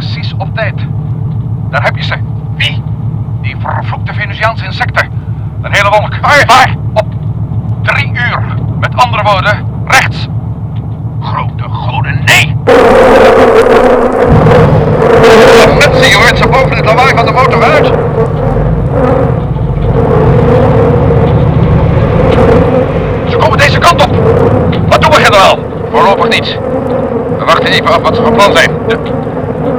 precies op tijd. Daar heb je ze. Wie? Die vervloekte Venusiaanse insecten. Een hele wolk. Waar? Op drie uur. Met andere woorden, rechts. Grote goden, nee! Mensen, je hoort ze boven het lawaai van de motor uit. Ze komen deze kant op. Wat doen we, generaal? Voorlopig niets. We wachten even af wat ze van plan zijn. De,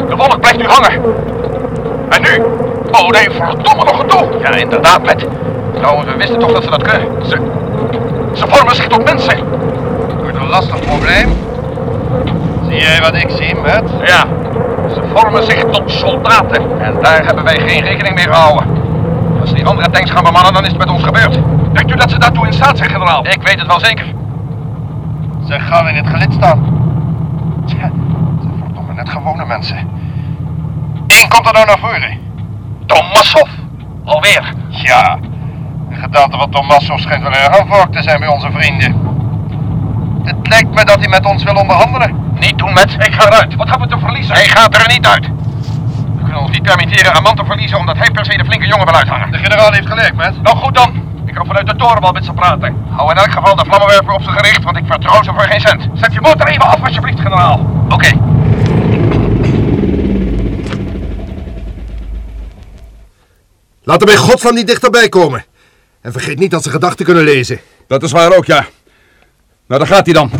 de wolk blijft nu hangen. En nu? Oh nee, verdomme nog gedoe. Ja, inderdaad, Met. Nou, we wisten toch dat ze dat kunnen. Ze, ze vormen zich tot mensen. Wordt een lastig probleem. Zie jij wat ik zie, Met? Ja, ze vormen zich tot soldaten. En daar hebben wij geen rekening mee gehouden. Als die andere tanks gaan bemannen, dan is het met ons gebeurd. Denkt u dat ze daartoe in staat zijn, generaal? Ik weet het wel zeker. Ze gaan in het gelid staan. Tja, ze zijn verdomme net gewone mensen. Eén komt er nou naar voren. Tomassov. Alweer. Ja, de gedaante van Tomassov schijnt wel erg aan te zijn bij onze vrienden. Het lijkt me dat hij met ons wil onderhandelen. Niet doen, met. Ik ga eruit. Wat hebben we te verliezen? Hij gaat er niet uit. We kunnen ons niet permitteren een man te verliezen omdat hij per se de flinke jongen wil uithangen. De generaal heeft gelijk, met. Nou goed dan. Ik ga vanuit de torenbal met ze praten. Hou in elk geval de vlammenwerper op zijn gericht, want ik vertrouw ze voor geen cent. Zet je motor even af, alsjeblieft, generaal. Oké. Laat er bij godsnaam niet dichterbij komen. En vergeet niet dat ze gedachten kunnen lezen. Dat is waar ook, ja. Nou, daar gaat hij dan.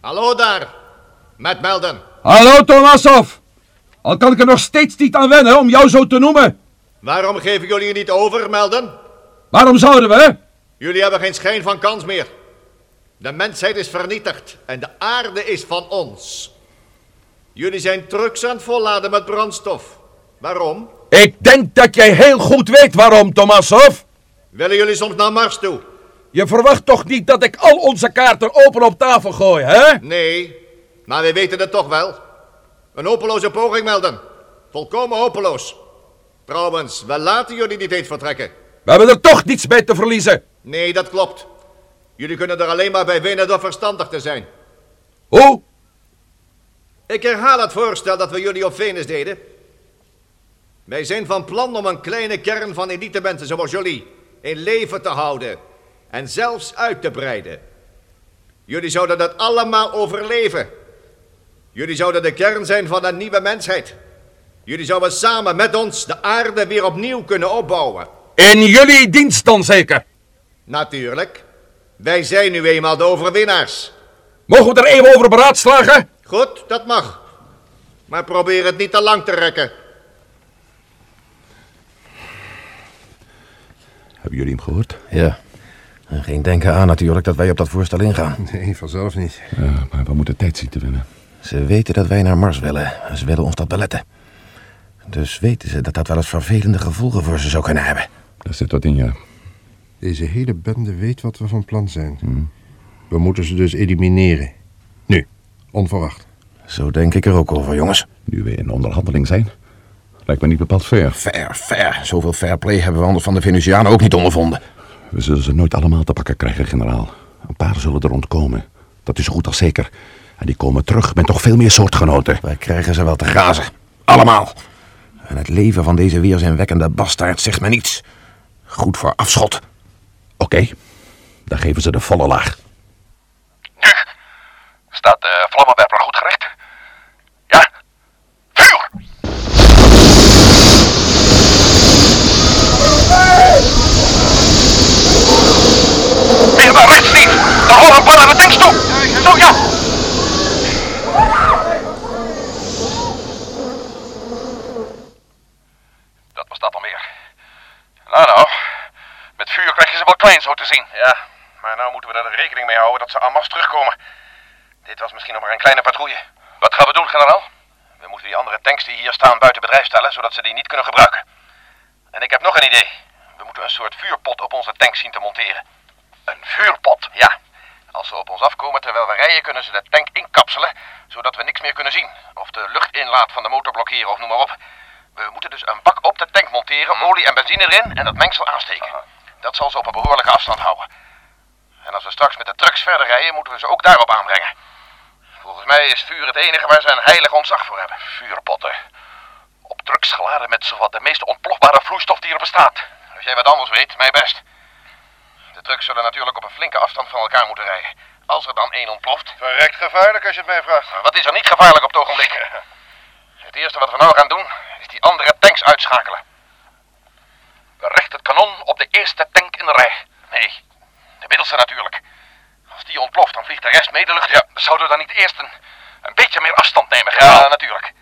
Hallo daar, met Melden. Hallo, Tomasov. Al kan ik er nog steeds niet aan wennen om jou zo te noemen. Waarom geven jullie je niet over, Melden? Waarom zouden we? Jullie hebben geen schijn van kans meer. De mensheid is vernietigd en de aarde is van ons. Jullie zijn trucks aan het volladen met brandstof. Waarom? Ik denk dat jij heel goed weet waarom, Tomasov. Willen jullie soms naar Mars toe? Je verwacht toch niet dat ik al onze kaarten open op tafel gooi, hè? Nee, maar we weten het toch wel. Een hopeloze poging melden. Volkomen hopeloos. Trouwens, we laten jullie niet eens vertrekken. We hebben er toch niets bij te verliezen. Nee, dat klopt. Jullie kunnen er alleen maar bij winnen door verstandig te zijn. Hoe? Ik herhaal het voorstel dat we jullie op Venus deden. Wij zijn van plan om een kleine kern van elite mensen zoals jullie in leven te houden en zelfs uit te breiden. Jullie zouden dat allemaal overleven. Jullie zouden de kern zijn van een nieuwe mensheid. Jullie zouden samen met ons de aarde weer opnieuw kunnen opbouwen. In jullie dienst dan zeker? Natuurlijk. Wij zijn nu eenmaal de overwinnaars. Mogen we er even over beraadslagen? Goed, dat mag. Maar probeer het niet te lang te rekken. Hebben jullie hem gehoord? Ja. En geen denken aan natuurlijk dat wij op dat voorstel ingaan. Nee, vanzelf niet. Ja, maar we moeten tijd zien te winnen. Ze weten dat wij naar Mars willen. En ze willen ons dat beletten. Dus weten ze dat dat wel eens vervelende gevolgen voor ze zou kunnen hebben. Daar zit wat in, ja. Deze hele bende weet wat we van plan zijn. We moeten ze dus elimineren. Nu, onverwacht. Zo denk ik er ook over, jongens. Nu we in onderhandeling zijn, lijkt me niet bepaald fair. Fair, fair. Zoveel fair play hebben we anders van de Venusianen ook niet ondervonden. We zullen ze nooit allemaal te pakken krijgen, generaal. Een paar zullen er ontkomen. Dat is zo goed als zeker. En die komen terug met nog veel meer soortgenoten. Wij krijgen ze wel te grazen. Allemaal. En het leven van deze weerzinwekkende bastaard zegt me niets. Goed voor afschot. Oké, dan geven ze de volle laag. Nu. Staat de vlammenwerper goed gericht? Ja. Vuur! Weer naar rechts, Steve. Daar rollen een paar naar de tanks toe. Zo, ja. Dat was dat dan weer. Nou, nou. Met vuur krijg je ze wel klein zo te zien. Ja, maar nou moeten we er rekening mee houden dat ze en terugkomen. Dit was misschien nog maar een kleine patrouille. Wat gaan we doen, generaal? We moeten die andere tanks die hier staan buiten bedrijf stellen, zodat ze die niet kunnen gebruiken. En ik heb nog een idee. We moeten een soort vuurpot op onze tank zien te monteren. Een vuurpot? Ja. Als ze op ons afkomen terwijl we rijden, kunnen ze de tank inkapselen, zodat we niks meer kunnen zien. Of de luchtinlaat van de motor blokkeren of noem maar op. We moeten dus een bak op de tank monteren, olie en benzine erin en dat mengsel aansteken. Dat zal ze op een behoorlijke afstand houden. En als we straks met de trucks verder rijden, moeten we ze ook daarop aanbrengen. Volgens mij is vuur het enige waar ze een heilig ontzag voor hebben. Vuurpotten. Op trucks geladen met zowat de meest ontplofbare vloeistof die er bestaat. Als jij wat anders weet, mij best. De trucks zullen natuurlijk op een flinke afstand van elkaar moeten rijden. Als er dan één ontploft. Verrekt gevaarlijk als je het mij vraagt. Wat is er niet gevaarlijk op het ogenblik? Het eerste wat we nou gaan doen, is die andere tanks uitschakelen. We richten het kanon op de eerste tank in de rij. Nee, de middelste natuurlijk. Als die ontploft, dan vliegt de rest mee de lucht. Ja, zouden we dan niet eerst een, een beetje meer afstand nemen? Ja, natuurlijk.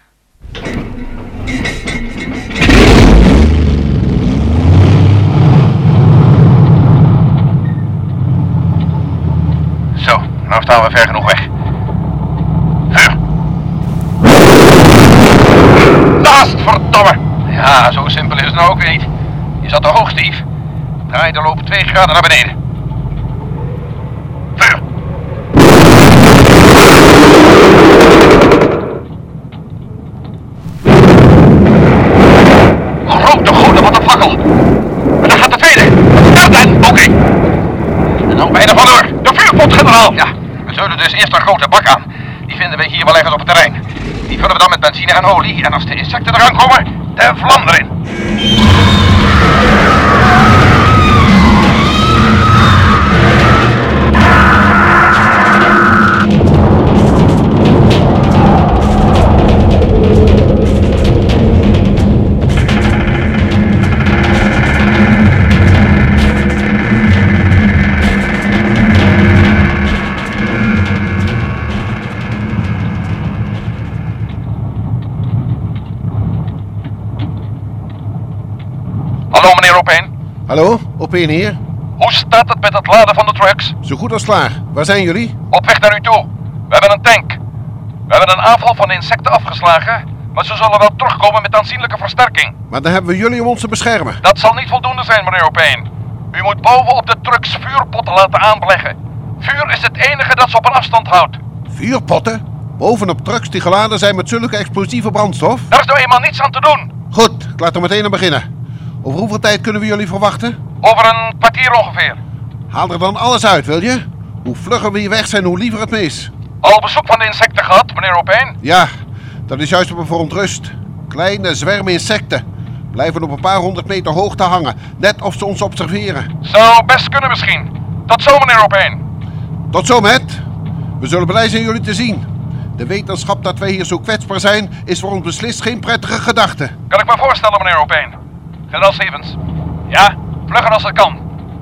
Zo, nou staan we ver genoeg weg. Vuur! Naast, verdomme! Ja, zo simpel is het nou ook weer niet. Je zat te hoog, Steve. Draai de loop twee graden naar beneden. Vuur! Grote goede, wat een fakkel! En daar gaat de tweede! Start en, oké! En nou bijna vandoor. De Ja, we zullen dus eerst een grote bak aan. Die vinden we hier wel ergens op het terrein. Die vullen we dan met benzine en olie. En als de insecten eraan komen, de vlam erin. Hoe staat het met het laden van de trucks? Zo goed als klaar. Waar zijn jullie? Op weg naar u toe. We hebben een tank. We hebben een aanval van insecten afgeslagen, maar ze zullen wel terugkomen met aanzienlijke versterking. Maar dan hebben we jullie om ons te beschermen. Dat zal niet voldoende zijn, meneer Opeen. U moet bovenop de trucks vuurpotten laten aanleggen. Vuur is het enige dat ze op een afstand houdt. Vuurpotten? Bovenop trucks die geladen zijn met zulke explosieve brandstof? Daar is nou eenmaal niets aan te doen. Goed, ik laat er meteen aan beginnen. Over hoeveel tijd kunnen we jullie verwachten? Over een kwartier ongeveer. Haal er dan alles uit, wil je? Hoe vlugger we hier weg zijn, hoe liever het mis. Al bezoek van de insecten gehad, meneer Opeen? Ja, dat is juist op een verontrust. Kleine zwermen insecten. Blijven op een paar honderd meter hoogte hangen. Net of ze ons observeren. Zou best kunnen misschien. Tot zo, meneer Opeen. Tot zo, Matt. We zullen blij zijn jullie te zien. De wetenschap dat wij hier zo kwetsbaar zijn, is voor ons beslist geen prettige gedachte. Kan ik me voorstellen, meneer Opeen? Generaal Stevens. Ja, vlugger als het kan.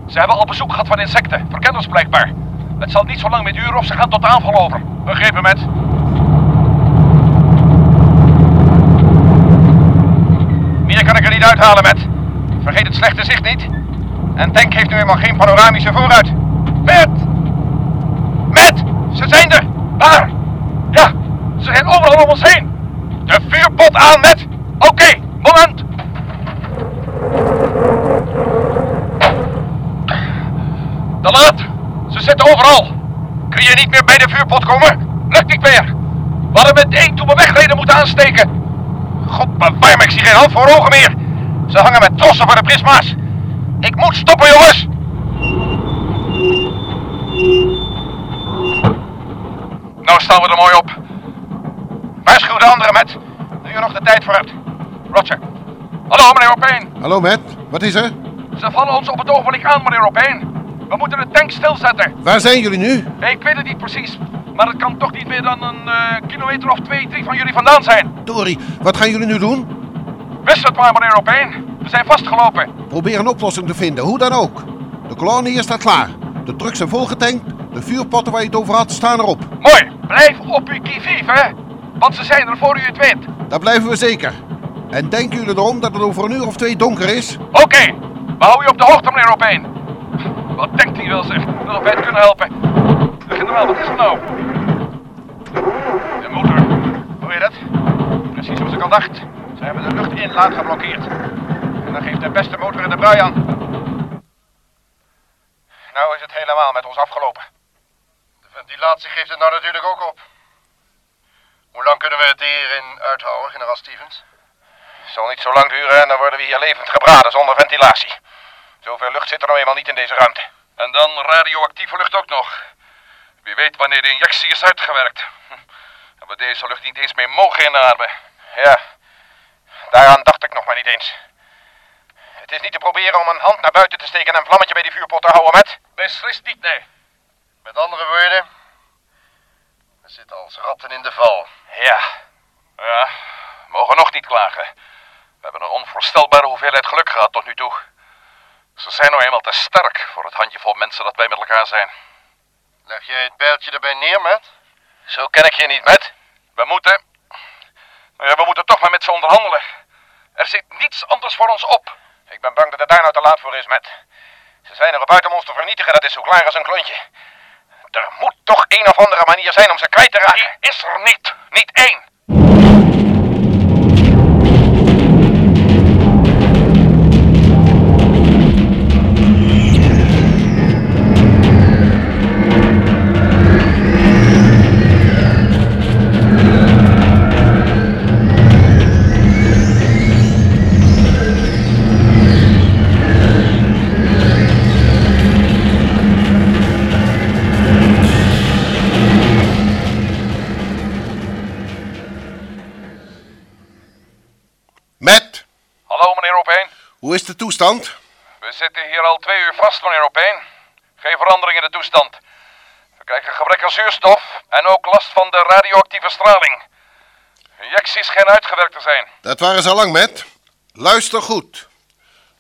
Ze hebben al bezoek gehad van insecten, verkenners blijkbaar. Het zal niet zo lang meer duren of ze gaan tot de aanval over. Begrepen, met. Meer kan ik er niet uithalen, met. Vergeet het slechte zicht niet. En tank heeft nu eenmaal geen panoramische vooruit. Met! Met! Ze zijn er! Waar? Ja, ze zijn overal om ons heen. De vuurpot aan, met! Oké, moment! Te laat! Ze zitten overal! Kun je niet meer bij de vuurpot komen? Lukt niet meer! We hadden met één toen we wegreden moeten aansteken! God bewaar me, ik zie geen voor ogen meer! Ze hangen met trossen voor de prisma's! Ik moet stoppen, jongens! Nou staan we er mooi op. Waarschuw de anderen met. Nu je nog de tijd voor hebt. Roger. Hallo, meneer Opeen. Hallo, Matt. Wat is er? Ze vallen ons op het ogenblik aan, meneer Opeen. We moeten de tank stilzetten. Waar zijn jullie nu? Ik weet het niet precies, maar het kan toch niet meer dan een eh, kilometer of twee, drie van jullie vandaan zijn. Tori, wat gaan jullie nu doen? Wist het maar, meneer Opeen. We zijn vastgelopen. Probeer een oplossing te vinden, hoe dan ook. De kolonie hier staat klaar. De trucks zijn volgetankt. De vuurpotten waar je het over had staan erop. Mooi. Blijf op uw kivief, hè. Want ze zijn er voor u het weet. Daar blijven we zeker. En denken jullie erom dat het over een uur of twee donker is? Oké. We houden u op de hoogte, meneer Opeen. Wat denkt hij wel, zeg? Dat wij het kunnen helpen. De generaal, wat is er nou? De motor. Hoor je dat? Precies zoals ik al dacht. Ze hebben de luchtinlaat geblokkeerd. En dan geeft de beste motor in de brui aan. Nou is het helemaal met ons afgelopen. De ventilatie geeft het nou natuurlijk ook op. Hoe lang kunnen we het hierin uithouden, generaal Stevens? Zal niet zo lang duren en dan worden we hier levend gebraden zonder ventilatie. Zoveel lucht zit er nou eenmaal niet in deze ruimte. En dan radioactieve lucht ook nog. Wie weet wanneer de injectie is uitgewerkt. Dat we deze lucht niet eens meer mogen inademen. Ja, daaraan dacht ik nog maar niet eens. Het is niet te proberen om een hand naar buiten te steken en een vlammetje bij die vuurpot te houden, met. Beslist niet, nee. Met andere woorden, we zitten als ratten in de val. Ja. Ja, we mogen nog niet klagen. We hebben een onvoorstelbare hoeveelheid geluk gehad tot nu toe. Ze zijn nou eenmaal te sterk voor het handjevol mensen dat wij met elkaar zijn. Leg jij het bijltje erbij neer, Matt? Zo ken ik je niet, met. We moeten... Nou ja, we moeten toch maar met ze onderhandelen. Er zit niets anders voor ons op. Ik ben bang dat het daar nou te laat voor is, met. Ze zijn erop uit om ons te vernietigen, dat is zo klaar als een klontje. Er moet toch een of andere manier zijn om ze kwijt te raken. Die is er niet. Niet één. Toestand? We zitten hier al twee uur vast, meneer Opeen. Geen verandering in de toestand. We krijgen gebrek aan zuurstof en ook last van de radioactieve straling. Injecties schijnen uitgewerkt te zijn. Dat waren ze al lang, Matt. Luister goed.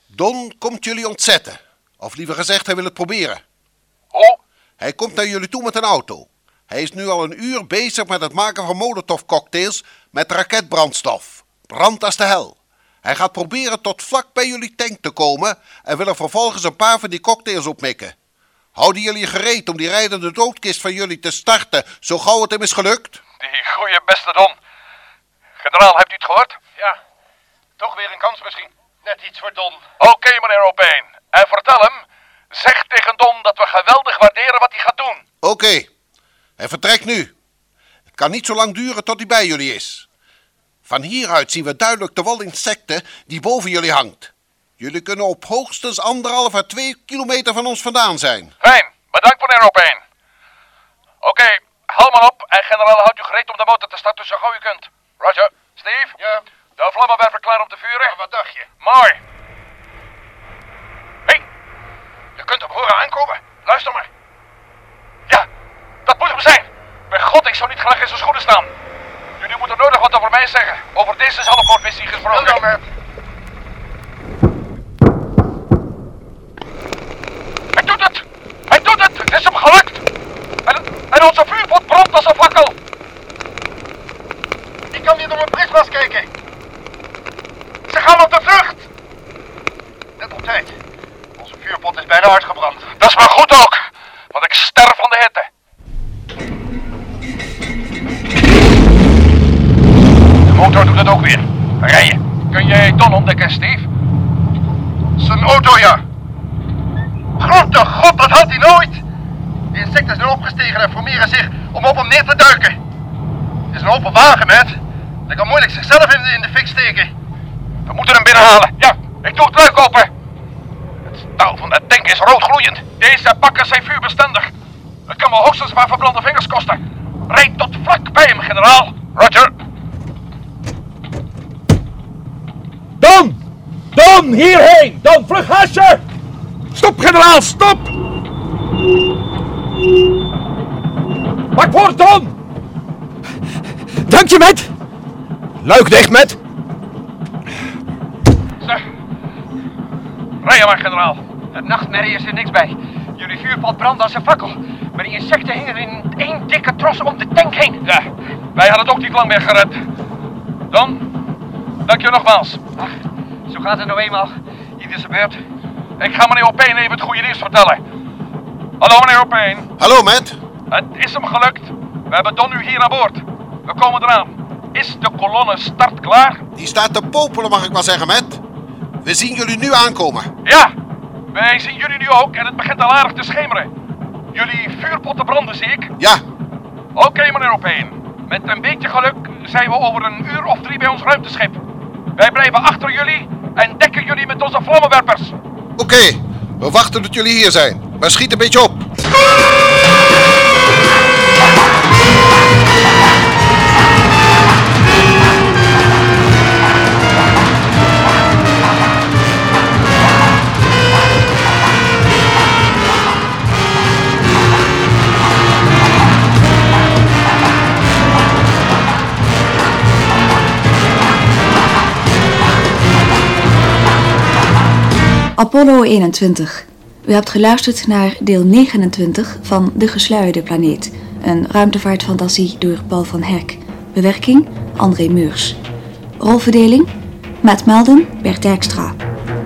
Don komt jullie ontzetten. Of liever gezegd, hij wil het proberen. Hoe? Hij komt naar jullie toe met een auto. Hij is nu al een uur bezig met het maken van molotovcocktails met raketbrandstof. Brand als de hel. Hij gaat proberen tot vlak bij jullie tank te komen en wil er vervolgens een paar van die cocktails opmikken. Houden jullie je gereed om die rijdende doodkist van jullie te starten zo gauw het hem is gelukt? Die goeie beste Don. Generaal, hebt u het gehoord? Ja. Toch weer een kans misschien. Net iets voor Don. Oké, meneer Opeen. En vertel hem, zeg tegen Don dat we geweldig waarderen wat hij gaat doen. Oké, hij vertrekt nu. Het kan niet zo lang duren tot hij bij jullie is. Van hieruit zien we duidelijk de wal insecten die boven jullie hangt. Jullie kunnen op hoogstens anderhalf à twee kilometer van ons vandaan zijn. Fijn, bedankt meneer Opeen. Oké, haal maar op en generaal houdt u gereed om de motor te starten zo gauw u kunt. Roger. Steve? Ja? De vlammenwerper klaar om te vuren? Wat dacht je? Mooi. Hé, hey, je kunt hem horen aankomen. Luister maar. Ja, dat moet hem zijn. Bij god, ik zou niet graag in zijn schoenen staan. Jullie moeten nodig wat over mij zeggen. Over deze zelfmoordmissie gesproken. Dan, Matt. Hij doet het! Hij doet het! Het is hem gelukt! En, en onze vuurpot brandt als een fakkel! Ik kan niet door mijn prisma's kijken. Ze gaan op de vlucht! Net op tijd. Onze vuurpot is bijna uitgebrand. Dat is maar goed ook, want ik sterf van de hitte. De motor doet het ook weer. Rijden. Kun jij Don ontdekken, Steve? Zijn auto, ja. Grote god, dat had hij nooit. De insecten zijn opgestegen en formeren zich om op hem neer te duiken. Het is een open wagen. Hij kan moeilijk zichzelf in de, in de fik steken. We moeten hem binnenhalen. Ja, ik doe het luik open. Het staal van de tank is roodgloeiend. Deze pakken zijn vuurbestendig. Het kan me hoogstens paar verbrande vingers kosten. Rijd tot vlak bij hem, generaal. Roger. Don! Don, hierheen! Don, vlug! Stop, generaal, stop! Pak voor, Don! Dank je, Matt. Luik dicht, Matt. Zeg. Rijden maar, generaal. Het nachtmerrie is er niks bij. Jullie vuurpot brandde als een fakkel. Maar die insecten hingen in één dikke tros om de tank heen. Ja, wij hadden het ook niet lang meer gered. Dan, dank je nogmaals. Ach, zo gaat het nou eenmaal. Ieder zijn beurt. Ik ga meneer Opeen even het goede nieuws vertellen. Hallo meneer Opeen. Hallo, Matt. Het is hem gelukt. We hebben Don nu hier aan boord. We komen eraan. Is de kolonne start klaar? Die staat te popelen, mag ik wel zeggen, Matt. We zien jullie nu aankomen. Ja, wij zien jullie nu ook en het begint al aardig te schemeren. Jullie vuurpotten branden, zie ik. Ja, Oké, meneer Opeen. Met een beetje geluk zijn we over een uur of drie bij ons ruimteschip. Wij blijven achter jullie en dekken jullie met onze vlammenwerpers. oké. We wachten tot jullie hier zijn. Maar schiet een beetje op. Apollo 21. U hebt geluisterd naar deel 29 van De Gesluierde Planeet. Een ruimtevaartfantasie door Paul van Herk. Bewerking André Meurs. Rolverdeling Matt Melden, Bert Dijkstra.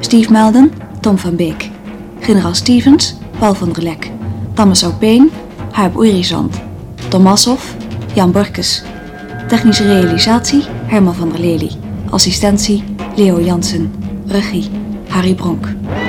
Steve Melden, Tom van Beek. Generaal Stevens, Paul van der Lek. Thomas Aupeen, Huib Oerizand. Tomasov, Jan Burkes. Technische realisatie Herman van der Lely. Assistentie Leo Jansen. Regie Harry Branck.